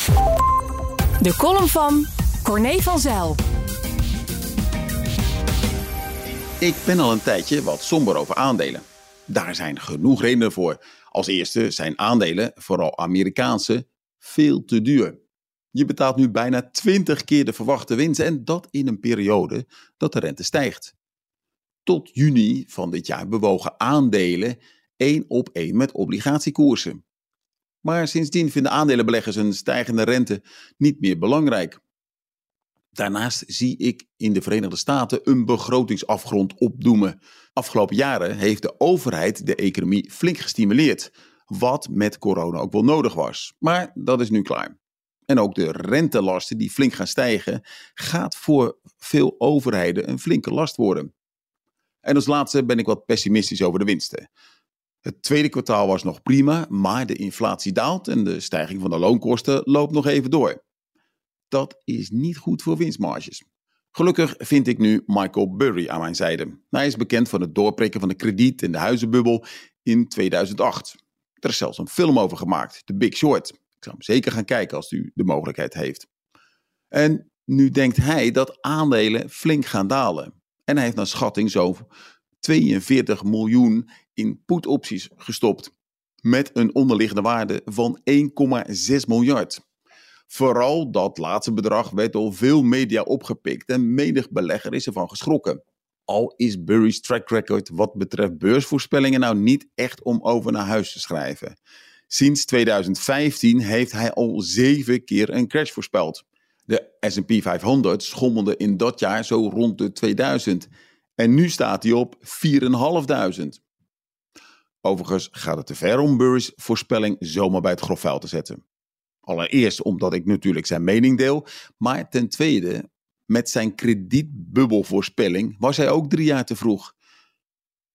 De column van Corné van Zijl. Ik ben al een tijdje wat somber over aandelen. Daar zijn genoeg redenen voor. Als eerste zijn aandelen, vooral Amerikaanse, veel te duur. Je betaalt nu bijna 20 keer de verwachte winst en dat in een periode dat de rente stijgt. Tot juni van dit jaar bewogen aandelen één op één met obligatiekoersen. Maar sindsdien vinden aandelenbeleggers een stijgende rente niet meer belangrijk. Daarnaast zie ik in de Verenigde Staten een begrotingsafgrond opdoemen. Afgelopen jaren heeft de overheid de economie flink gestimuleerd, wat met corona ook wel nodig was. Maar dat is nu klaar. En ook de rentelasten die flink gaan stijgen, gaat voor veel overheden een flinke last worden. En als laatste ben ik wat pessimistisch over de winsten. Het tweede kwartaal was nog prima, maar de inflatie daalt en de stijging van de loonkosten loopt nog even door. Dat is niet goed voor winstmarges. Gelukkig vind ik nu Michael Burry aan mijn zijde. Hij is bekend van het doorprikken van de krediet- en de huizenbubbel in 2008. Er is zelfs een film over gemaakt, The Big Short. Ik zou hem zeker gaan kijken als u de mogelijkheid heeft. En nu denkt hij dat aandelen flink gaan dalen. En hij heeft naar schatting zo'n 42 miljoen in put-opties gestopt. Met een onderliggende waarde van 1,6 miljard. Vooral dat laatste bedrag werd door veel media opgepikt en menig belegger is ervan geschrokken. Al is Burry's track record wat betreft beursvoorspellingen nou niet echt om over naar huis te schrijven. Sinds 2015 heeft hij al zeven keer een crash voorspeld. De S&P 500 schommelde in dat jaar zo rond de 2000 en nu staat hij op 4.500. Overigens gaat het te ver om Burry's voorspelling zomaar bij het grof vuil te zetten. Allereerst omdat ik natuurlijk zijn mening deel, maar ten tweede, met zijn kredietbubbelvoorspelling was hij ook drie jaar te vroeg.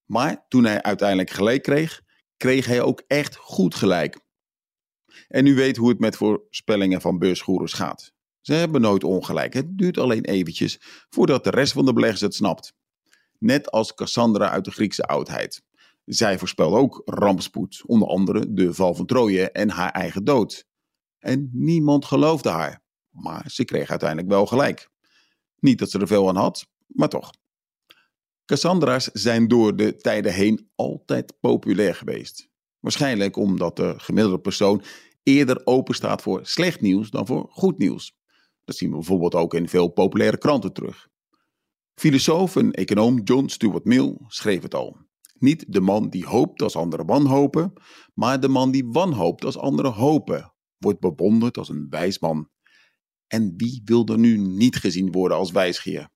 Maar toen hij uiteindelijk gelijk kreeg, kreeg hij ook echt goed gelijk. En u weet hoe het met voorspellingen van beursgoeroes gaat. Ze hebben nooit ongelijk. Het duurt alleen eventjes voordat de rest van de beleggers het snapt. Net als Cassandra uit de Griekse oudheid. Zij voorspelde ook rampspoed, onder andere de val van Troje en haar eigen dood. En niemand geloofde haar, maar ze kreeg uiteindelijk wel gelijk. Niet dat ze er veel aan had, maar toch. Cassandra's zijn door de tijden heen altijd populair geweest. Waarschijnlijk omdat de gemiddelde persoon eerder open staat voor slecht nieuws dan voor goed nieuws. Dat zien we bijvoorbeeld ook in veel populaire kranten terug. Filosoof en econoom John Stuart Mill schreef het al. Niet de man die hoopt als anderen wanhopen, maar de man die wanhoopt als anderen hopen, wordt bewonderd als een wijs man. En wie wil er nu niet gezien worden als wijsgeer?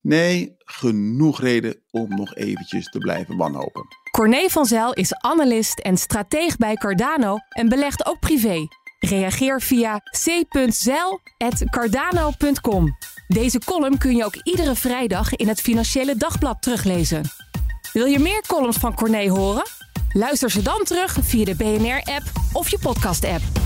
Nee, genoeg reden om nog eventjes te blijven wanhopen. Corné van Zijl is analist en strateeg bij Cardano en belegt ook privé. Reageer via c.zeil.cardano.com. Deze column kun je ook iedere vrijdag in het Financiële Dagblad teruglezen. Wil je meer columns van Corné horen? Luister ze dan terug via de BNR-app of je podcast-app.